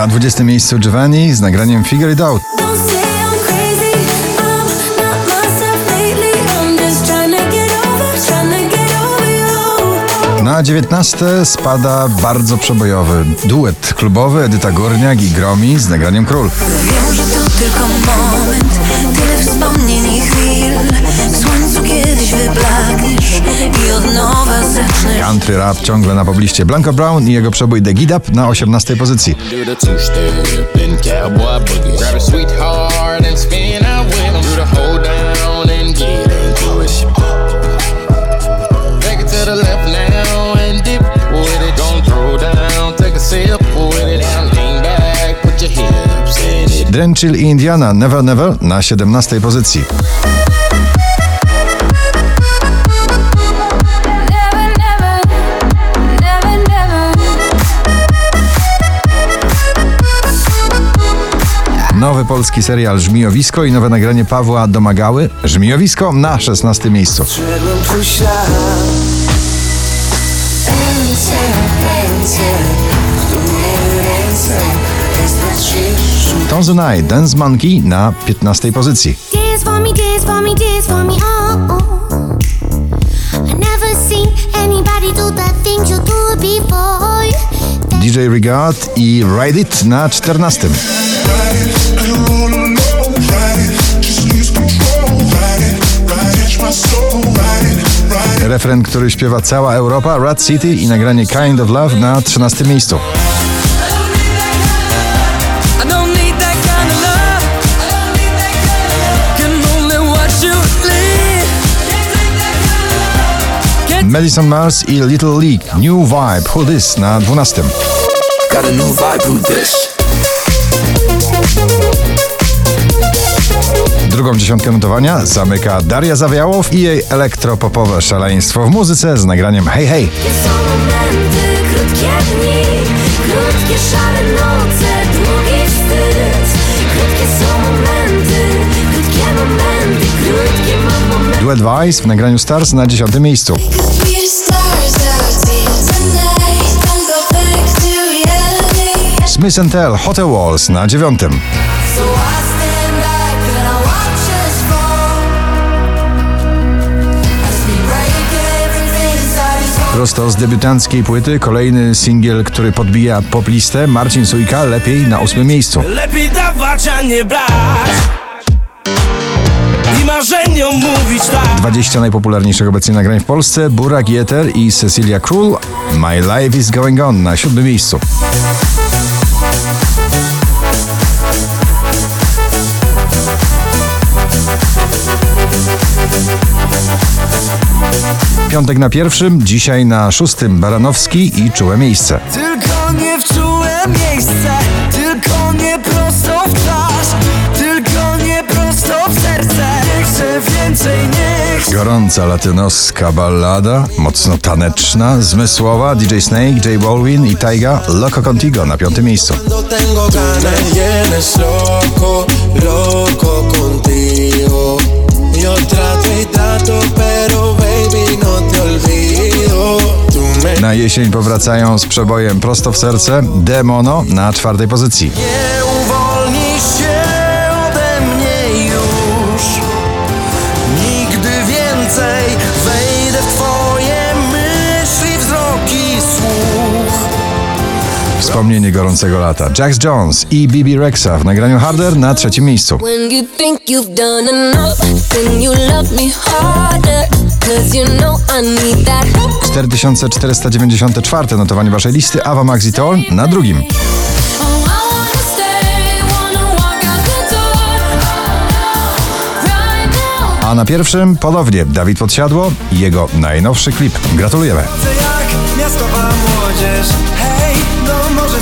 Na 20 miejscu Giovanni z nagraniem Figure It Out. Na 19 spada bardzo przebojowy duet klubowy Edyta Górniak i Gromi z nagraniem Król. Wiem, że to tylko moment. Country rap ciągle na pobliście. Blanco Brown i jego przebój The Gid Up na 18 pozycji. Do the two-step and cowboy boogie. Grab a Nowy polski serial Żmijowisko i nowe nagranie Pawła Domagały Żmijowisko na 16 miejscu. Ręce, Tones Night Dance Monkey na 15 pozycji. DJ Regard i Ride It na 14. Refren, który śpiewa cała Europa, Rat City i nagranie Kind of Love na 13 miejscu. Madison Mars i Little League. New Vibe Who This na 12. Drugą dziesiątkę notowania zamyka Daria Zawiałow i jej elektropopowe szaleństwo w muzyce z nagraniem Hey Hey. Są momenty, krótkie dni, krótkie szare noce, długi wstyd. Krótkie są momenty, krótkie momenty, krótkie mam momenty. Duet Vice w nagraniu Stars na 10 miejscu. Smith Tell Hotel Walls na 9. Prosto z debiutanckiej płyty kolejny singiel, który podbija poplistę Marcin Sujka lepiej na 8 miejscu. Lepiej dawać, a nie brać. I marzeniom mówić tak. 20 najpopularniejszych obecnie nagrań w Polsce Burak Jeter i Cecilia Król My Life is Going On na 7 miejscu. Piątek na pierwszym, dzisiaj na szóstym Baranowski i Czułe Miejsce. Tylko nie w czułe miejsce, tylko nie prosto w twarz, tylko nie prosto w serce. Nie chcę więcej, nie chcę. Gorąca latynoska ballada, mocno taneczna, zmysłowa, DJ Snake, J Balvin i Taiga Loco Contigo na piątym miejscu. Tengo ganas loco, loco Na jesień powracają z przebojem prosto w serce Demono na czwartej pozycji. Nie uwolnisz się Wspomnienie gorącego lata. Jax Jones i Bibi Rexa w nagraniu Harder na trzecim miejscu. You know I need that. 4494 notowanie waszej listy Ava Maxi Torn na drugim. Oh. A na pierwszym ponownie Dawid Podsiadło i jego najnowszy klip. Gratulujemy. Miastowa młodzież. Hej, no może